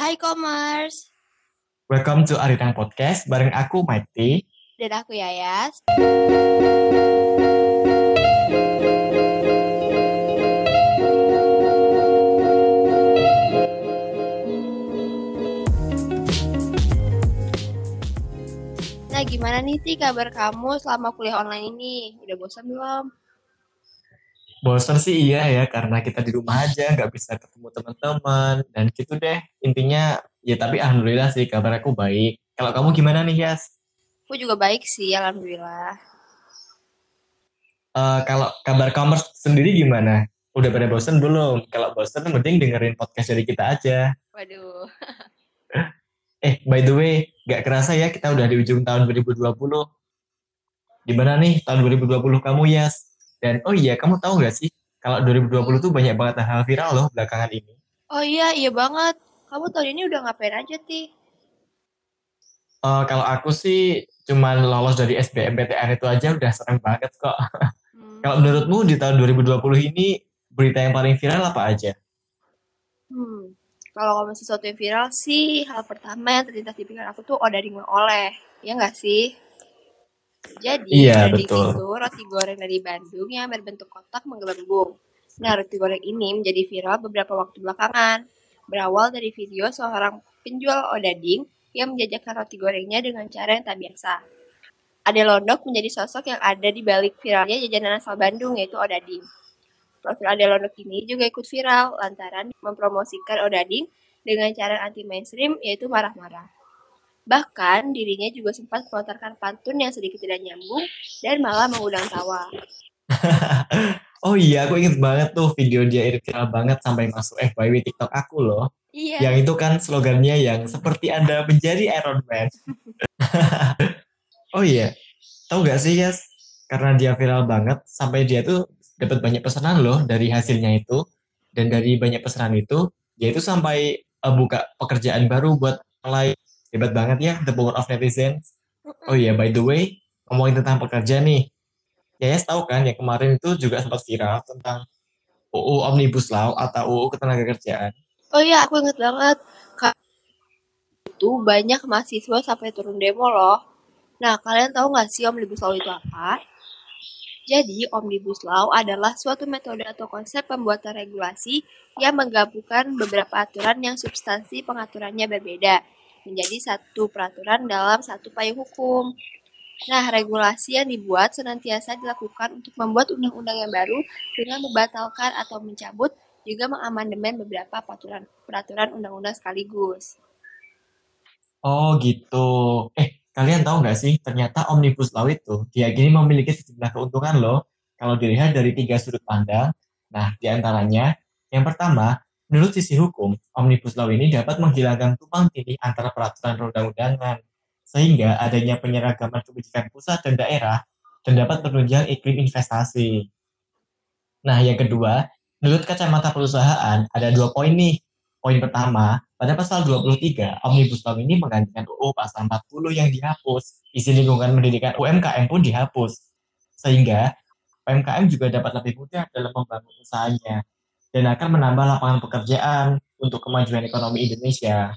Hai Commerce. Welcome to Aritang Podcast bareng aku Maiti. Dan aku Yayas. Nah gimana nih Ti kabar kamu selama kuliah online ini? Udah bosan belum? Bosan sih iya ya karena kita di rumah aja nggak bisa ketemu teman-teman dan gitu deh intinya ya tapi alhamdulillah sih kabar aku baik. Kalau kamu gimana nih Yas? Aku juga baik sih alhamdulillah. Uh, kalau kabar commerce sendiri gimana? Udah pada bosan belum? Kalau bosan mending dengerin podcast dari kita aja. Waduh. eh by the way gak kerasa ya kita udah di ujung tahun 2020. Gimana nih tahun 2020 kamu Yas? Dan oh iya, kamu tahu gak sih kalau 2020 tuh banyak banget hal viral loh belakangan ini. Oh iya, iya banget. Kamu tahun ini udah ngapain aja, Ti? Uh, kalau aku sih cuman lolos dari SBMPTN itu aja udah seneng banget kok. Hmm. kalau menurutmu di tahun 2020 ini berita yang paling viral apa aja? Hmm, kalau ngomong sesuatu yang viral sih, hal pertama yang terlintas di pikiran aku tuh odading oleh. Ya nggak sih? Jadi, iya, betul. itu roti goreng dari Bandung yang berbentuk kotak menggelembung. Nah, roti goreng ini menjadi viral beberapa waktu belakangan. Berawal dari video seorang penjual odading yang menjajakan roti gorengnya dengan cara yang tak biasa. Ade Londok menjadi sosok yang ada di balik viralnya jajanan asal Bandung yaitu odading. Profil Ade Londok ini juga ikut viral lantaran mempromosikan odading dengan cara anti mainstream yaitu marah-marah. Bahkan dirinya juga sempat melontarkan pantun yang sedikit tidak nyambung dan malah mengundang tawa. oh iya, aku inget banget tuh video dia viral banget sampai masuk FYP TikTok aku loh. Iya. Yang itu kan slogannya yang seperti Anda menjadi Iron Man. oh iya, tahu gak sih Yas? Karena dia viral banget, sampai dia tuh dapat banyak pesanan loh dari hasilnya itu. Dan dari banyak pesanan itu, dia itu sampai uh, buka pekerjaan baru buat mulai Hebat banget ya, the power of netizens. Oh iya, by the way, ngomongin tentang pekerja nih. Ya, ya tahu kan yang kemarin itu juga sempat viral tentang UU Omnibus Law atau UU Ketenagakerjaan. Oh iya, aku inget banget. Kak, itu banyak mahasiswa sampai turun demo loh. Nah, kalian tahu nggak sih Omnibus Law itu apa? Jadi, Omnibus Law adalah suatu metode atau konsep pembuatan regulasi yang menggabungkan beberapa aturan yang substansi pengaturannya berbeda menjadi satu peraturan dalam satu payung hukum. Nah, regulasi yang dibuat senantiasa dilakukan untuk membuat undang-undang yang baru dengan membatalkan atau mencabut juga mengamandemen beberapa peraturan peraturan undang-undang sekaligus. Oh gitu. Eh, kalian tahu nggak sih, ternyata Omnibus Law itu diakini memiliki sejumlah keuntungan loh kalau dilihat dari tiga sudut pandang. Nah, di antaranya, yang pertama, Menurut sisi hukum, Omnibus Law ini dapat menghilangkan tumpang tindih antara peraturan perundang-undangan, sehingga adanya penyeragaman kebijakan pusat dan daerah dan dapat menunjang iklim investasi. Nah, yang kedua, menurut kacamata perusahaan, ada dua poin nih. Poin pertama, pada pasal 23, Omnibus Law ini menggantikan UU pasal 40 yang dihapus. Izin lingkungan pendidikan UMKM pun dihapus. Sehingga UMKM juga dapat lebih mudah dalam membangun usahanya dan akan menambah lapangan pekerjaan untuk kemajuan ekonomi Indonesia.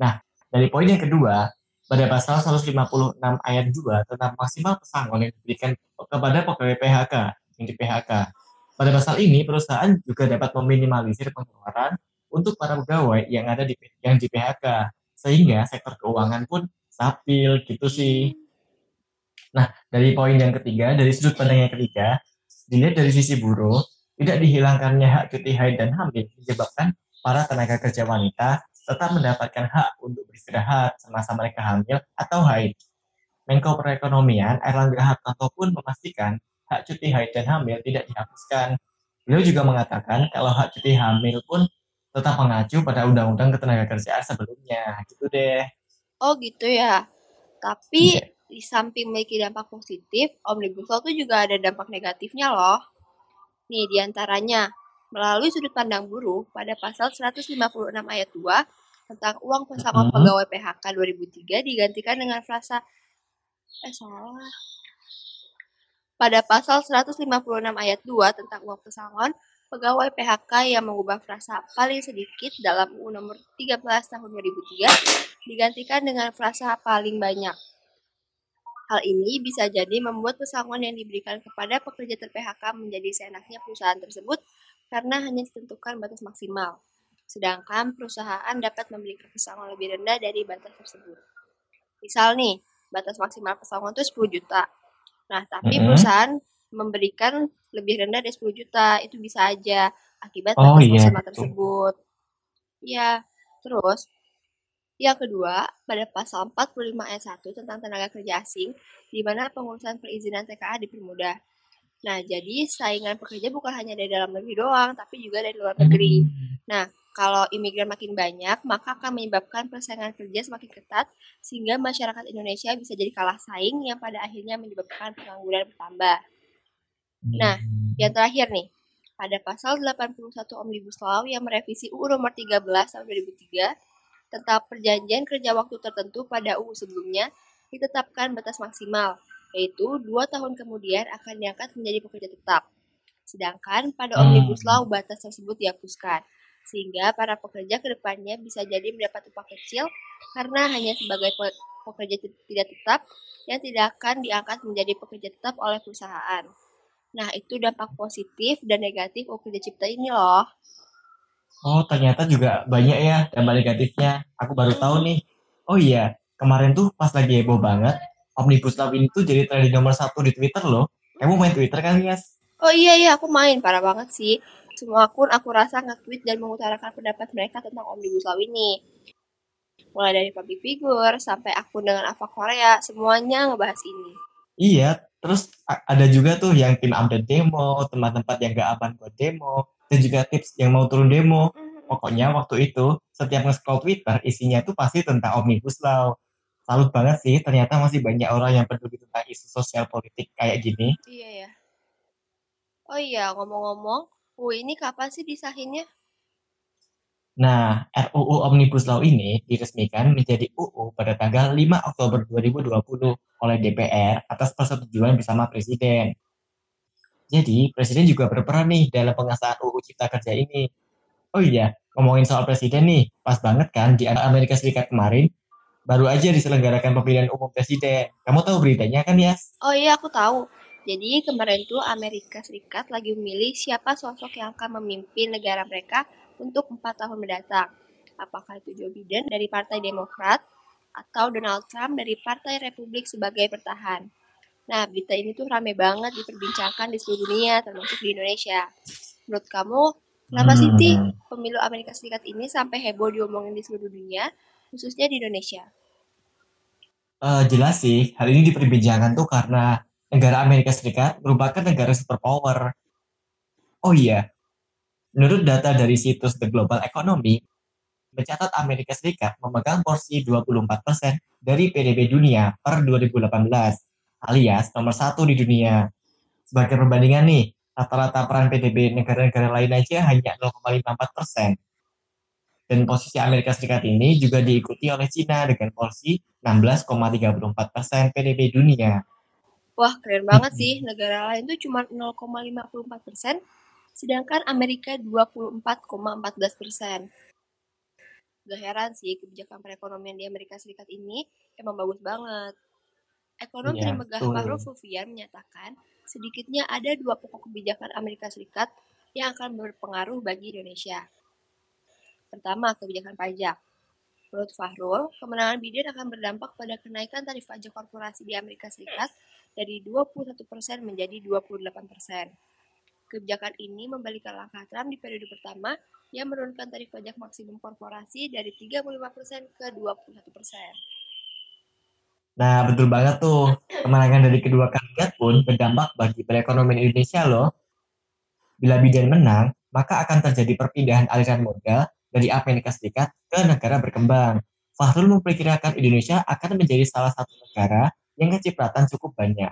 Nah, dari poin yang kedua, pada pasal 156 ayat 2 tentang maksimal pesangon yang diberikan kepada pegawai PHK yang di PHK. Pada pasal ini, perusahaan juga dapat meminimalisir pengeluaran untuk para pegawai yang ada di yang di PHK, sehingga sektor keuangan pun stabil gitu sih. Nah, dari poin yang ketiga, dari sudut pandang yang ketiga, dilihat dari sisi buruh, tidak dihilangkannya hak cuti haid dan hamil menyebabkan para tenaga kerja wanita tetap mendapatkan hak untuk beristirahat semasa mereka hamil atau haid. Menko Perekonomian Erlangga Hartarto pun memastikan hak cuti haid dan hamil tidak dihapuskan. Beliau juga mengatakan kalau hak cuti hamil pun tetap mengacu pada Undang-Undang Ketenagakerjaan sebelumnya. Gitu deh. Oh gitu ya. Tapi yeah. di samping memiliki dampak positif, Omnibus Law itu juga ada dampak negatifnya loh. Nih di antaranya, melalui sudut pandang buruh pada pasal 156 ayat 2 tentang uang pesangon hmm. pegawai PHK 2003 digantikan dengan frasa eh salah. Pada pasal 156 ayat 2 tentang uang pesangon pegawai PHK yang mengubah frasa paling sedikit dalam UU nomor 13 tahun 2003 digantikan dengan frasa paling banyak. Hal ini bisa jadi membuat pesangon yang diberikan kepada pekerja ter-PHK menjadi seenaknya perusahaan tersebut karena hanya ditentukan batas maksimal. Sedangkan perusahaan dapat memberikan pesangon lebih rendah dari batas tersebut. Misal nih, batas maksimal pesangon itu 10 juta. Nah, tapi Mm-mm. perusahaan memberikan lebih rendah dari 10 juta. Itu bisa aja akibat Oh batas iya, maksimal betul. tersebut. Ya, terus yang kedua, pada pasal 45 ayat 1 tentang tenaga kerja asing, di mana pengurusan perizinan TKA dipermudah. Nah, jadi saingan pekerja bukan hanya dari dalam negeri doang, tapi juga dari luar negeri. Hmm. Kalau imigran makin banyak, maka akan menyebabkan persaingan kerja semakin ketat, sehingga masyarakat Indonesia bisa jadi kalah saing yang pada akhirnya menyebabkan pengangguran bertambah. Nah, Yang terakhir nih, pada pasal 81 Omnibus Law yang merevisi UU nomor 13 tahun 2003 tentang perjanjian kerja waktu tertentu pada UU sebelumnya ditetapkan batas maksimal, yaitu dua tahun kemudian akan diangkat menjadi pekerja tetap. Sedangkan pada Hmm. Omnibus Law batas tersebut dihapuskan, sehingga para pekerja ke depannya bisa jadi mendapat upah kecil karena hanya sebagai pe- pekerja tidak tetap yang tidak akan diangkat menjadi pekerja tetap oleh perusahaan. Nah, itu dampak positif dan negatif UU Kerja Cipta ini loh. Oh, ternyata juga banyak ya dampak negatifnya. Aku baru tahu nih. Oh iya, kemarin tuh pas lagi heboh banget, Omnibus Law ini tuh jadi trending nomor satu di Twitter loh. Kamu main Twitter kan, Yas? Oh iya iya, aku main parah banget sih. Semua akun aku rasa nge-tweet dan mengutarakan pendapat mereka tentang Omnibus Law ini. Mulai dari public figure sampai akun dengan Ava Korea, semuanya ngebahas ini. Iya, terus ada juga tuh yang tim update demo, tempat-tempat yang gak aman buat demo, dan juga tips yang mau turun demo. Pokoknya waktu itu, setiap nge-scroll Twitter, isinya tuh pasti tentang Omnibus Law. Salut banget sih, ternyata masih banyak orang yang peduli tentang isu sosial politik kayak gini. Iya ya. Oh iya, ngomong-ngomong, UU ini kapan sih disahinnya? Nah, RUU Omnibus Law ini diresmikan menjadi UU pada tanggal 5 Oktober 2020 oleh DPR atas persetujuan bersama Presiden. Jadi, Presiden juga berperan nih dalam pengesahan UU Cipta Kerja ini. Oh iya, ngomongin soal Presiden nih, pas banget kan di Amerika Serikat kemarin, baru aja diselenggarakan pemilihan umum Presiden. Kamu tahu beritanya kan, Yas? Oh iya, aku tahu. Jadi kemarin tuh Amerika Serikat lagi memilih siapa sosok yang akan memimpin negara mereka untuk empat tahun mendatang. Apakah itu Joe Biden dari Partai Demokrat atau Donald Trump dari Partai Republik sebagai pertahan. Nah, berita ini tuh rame banget diperbincangkan di seluruh dunia, termasuk di Indonesia. Menurut kamu, kenapa sih Ti, Hmm. pemilu Amerika Serikat ini sampai heboh diomongin di seluruh dunia, khususnya di Indonesia? Eh, jelas sih, hal ini diperbincangkan tuh karena negara Amerika Serikat merupakan negara superpower. Oh iya, menurut data dari situs The Global Economy, mencatat Amerika Serikat memegang porsi 24% dari PDB dunia per 2018, alias nomor satu di dunia. Sebagai perbandingan nih, rata-rata peran PDB negara-negara lain aja hanya 0,54%. Dan posisi Amerika Serikat ini juga diikuti oleh Cina dengan porsi 16,34% PDB dunia. Wah, keren banget sih. Negara lain tuh cuma 0,54 persen, sedangkan Amerika 24,14 persen. Gak heran sih, kebijakan perekonomian di Amerika Serikat ini emang bagus banget. Ekonom Iya, Trimegah. Fahrul Fufian menyatakan, sedikitnya ada dua pokok kebijakan Amerika Serikat yang akan berpengaruh bagi Indonesia. Pertama, kebijakan pajak. Menurut Fahrul, kemenangan Biden akan berdampak pada kenaikan tarif pajak korporasi di Amerika Serikat dari 21% menjadi 28%. Kebijakan ini membalikan langkah Trump di periode pertama yang menurunkan tarif pajak maksimum korporasi dari 35% ke 21%. Nah, betul banget tuh. Kemenangan dari kedua kandidat pun berdampak bagi perekonomian Indonesia loh. Bila Biden menang, maka akan terjadi perpindahan aliran modal dari Amerika Serikat ke negara berkembang. Fahrul memperkirakan Indonesia akan menjadi salah satu negara yang kecipratan cukup banyak.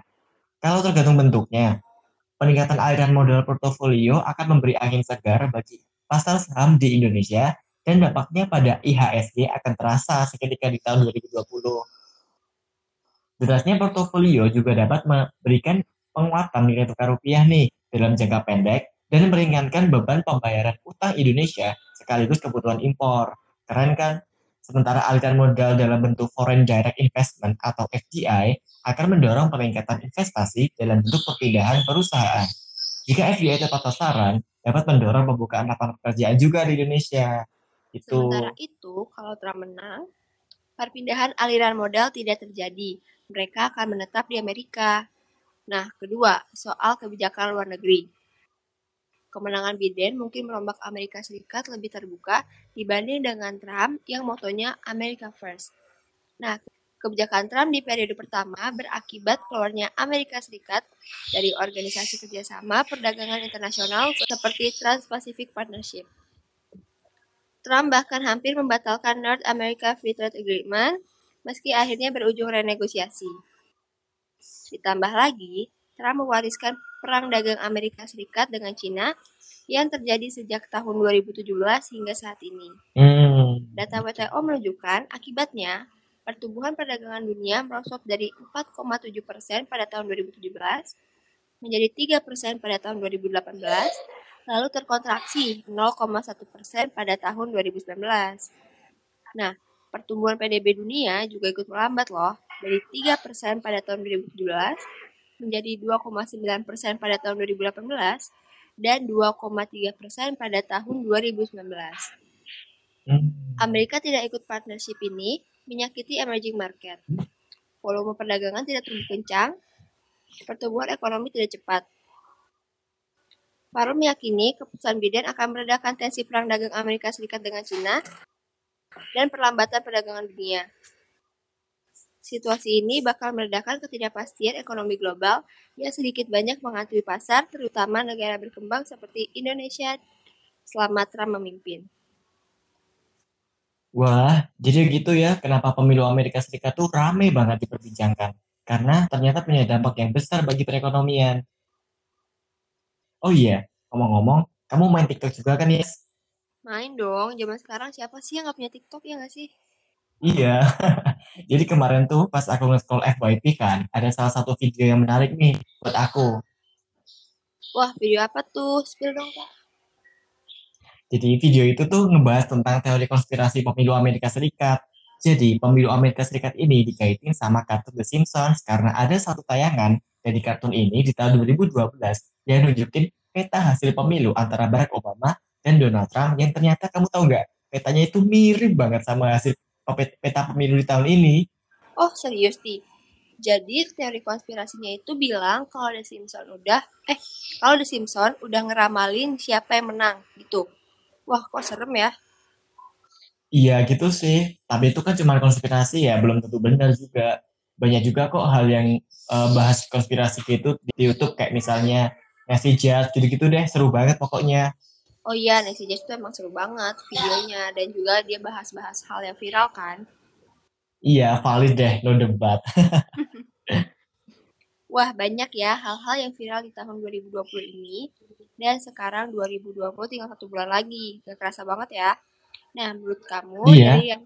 Kalau tergantung bentuknya, peningkatan aliran modal portofolio akan memberi angin segar bagi pasar saham di Indonesia dan dampaknya pada IHSG akan terasa seketika di tahun 2020. Derasnya portofolio juga dapat memberikan penguatan nilai tukar rupiah nih dalam jangka pendek dan meringankan beban pembayaran utang Indonesia sekaligus kebutuhan impor. Keren kan? Sementara aliran modal dalam bentuk foreign direct investment atau FDI akan mendorong peningkatan investasi dalam bentuk perpindahan perusahaan. Jika FDI tepat sasaran, dapat mendorong pembukaan lapangan pekerjaan juga di Indonesia. Itu. Sementara itu, kalau Trump menang, perpindahan aliran modal tidak terjadi. Mereka akan menetap di Amerika. Nah, kedua, soal kebijakan luar negeri kemenangan Biden mungkin merombak Amerika Serikat lebih terbuka dibanding dengan Trump yang motonya America First. Nah, kebijakan Trump di periode pertama berakibat keluarnya Amerika Serikat dari organisasi kerjasama perdagangan internasional seperti Trans-Pacific Partnership. Trump bahkan hampir membatalkan North America Free Trade Agreement meski akhirnya berujung renegosiasi. Ditambah lagi, Trump mewariskan perang dagang Amerika Serikat dengan Cina yang terjadi sejak tahun 2017 hingga saat ini. Hmm. Data WTO menunjukkan akibatnya pertumbuhan perdagangan dunia merosot dari 4,7 persen pada tahun 2017 menjadi 3 persen pada tahun 2018, lalu terkontraksi 0,1 persen pada tahun 2019. Nah, pertumbuhan PDB dunia juga ikut melambat loh, dari 3 persen pada tahun 2017 menjadi 2,9 persen pada tahun 2018 dan 2,3 persen pada tahun 2019. Hmm. Amerika tidak ikut partnership ini menyakiti emerging market. Volume perdagangan tidak tumbuh kencang, pertumbuhan ekonomi tidak cepat. Farum meyakini keputusan Biden akan meredakan tensi perang dagang Amerika Serikat dengan China dan perlambatan perdagangan dunia. Situasi ini bakal meredakan ketidakpastian ekonomi global yang sedikit banyak menghantui pasar, terutama negara berkembang seperti Indonesia selama Trump memimpin. Wah, jadi gitu ya kenapa pemilu Amerika Serikat tuh rame banget diperbincangkan. Karena ternyata punya dampak yang besar bagi perekonomian. Oh iya, ngomong-ngomong, kamu main TikTok juga kan, ya? Main dong, zaman sekarang siapa sih yang gak punya TikTok ya gak sih? Iya. Jadi kemarin tuh pas aku nge-scroll FYP kan, ada salah satu video yang menarik nih buat aku. Wah, video apa tuh? Spill dong, Kak. Jadi video itu tuh ngebahas tentang teori konspirasi pemilu Amerika Serikat. Jadi pemilu Amerika Serikat ini dikaitin sama kartun The Simpsons karena ada satu tayangan dari kartun ini di tahun 2012 yang nunjukin peta hasil pemilu antara Barack Obama dan Donald Trump yang ternyata kamu tahu nggak petanya itu mirip banget sama hasil peta pemilu di tahun ini. Oh serius nih? Jadi teori konspirasinya itu bilang kalau The Simpson udah, eh kalau The Simpson udah ngeramalin siapa yang menang gitu. Wah kok serem ya? Iya gitu sih, tapi itu kan cuma konspirasi ya, belum tentu benar juga. Banyak juga kok hal yang uh, bahas konspirasi gitu di YouTube kayak misalnya ngasih jazz gitu-gitu deh, seru banget pokoknya. Oh iya, Nancy Jazz itu emang seru banget videonya dan juga dia bahas-bahas hal yang viral kan. Iya, valid deh, no debat. Wah, banyak ya hal-hal yang viral di tahun 2020 ini. Dan sekarang 2020 tinggal satu bulan lagi. Gak kerasa banget ya. Nah, menurut kamu iya. dari yang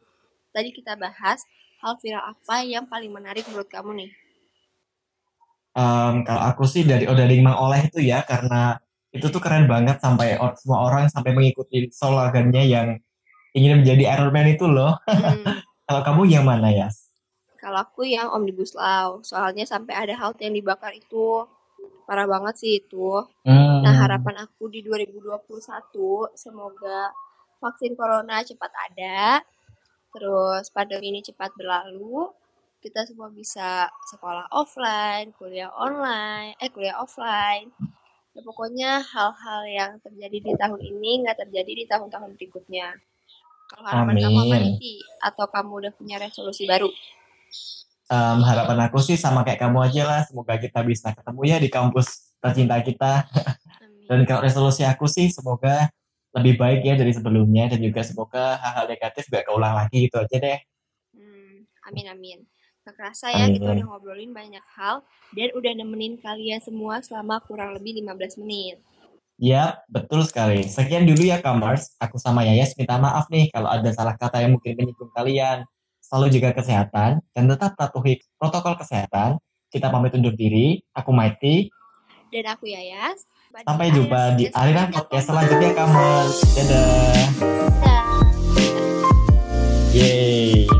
tadi kita bahas, hal viral apa yang paling menarik menurut kamu nih? Um, kalau aku sih dari Odading Mang Oleh itu ya, karena itu tuh keren banget sampai semua orang sampai mengikuti slogannya yang ingin menjadi Iron Man itu loh. Hmm. Kalau kamu yang mana ya? Kalau aku yang Omnibus Law, soalnya sampai ada halte yang dibakar itu parah banget sih itu. Hmm. Nah harapan aku di 2021 semoga vaksin corona cepat ada, terus pandemi ini cepat berlalu, kita semua bisa sekolah offline, kuliah online, eh kuliah offline, ya pokoknya hal-hal yang terjadi di tahun ini nggak terjadi di tahun-tahun berikutnya. Kalau harapan Amin. kamu apa nih atau kamu udah punya resolusi baru? Um, harapan aku sih sama kayak kamu aja lah. Semoga kita bisa ketemu ya di kampus tercinta kita. Dan kalau resolusi aku sih semoga lebih baik ya dari sebelumnya. Dan juga semoga hal-hal negatif gak keulang lagi. Gitu aja deh. Hmm, amin amin kerasa ya Amin. kita udah ngobrolin banyak hal dan udah nemenin kalian semua selama kurang lebih 15 menit. Ya, betul sekali. Sekian dulu ya Kamars. Aku sama Yayas minta maaf nih kalau ada salah kata yang mungkin menyinggung kalian. Selalu jaga kesehatan dan tetap patuhi protokol kesehatan. Kita pamit undur diri. Aku Maiti. Dan aku Yayas. Sampai jumpa di aliran podcast selanjutnya, kamu. Dadah. Dadah. Yeay.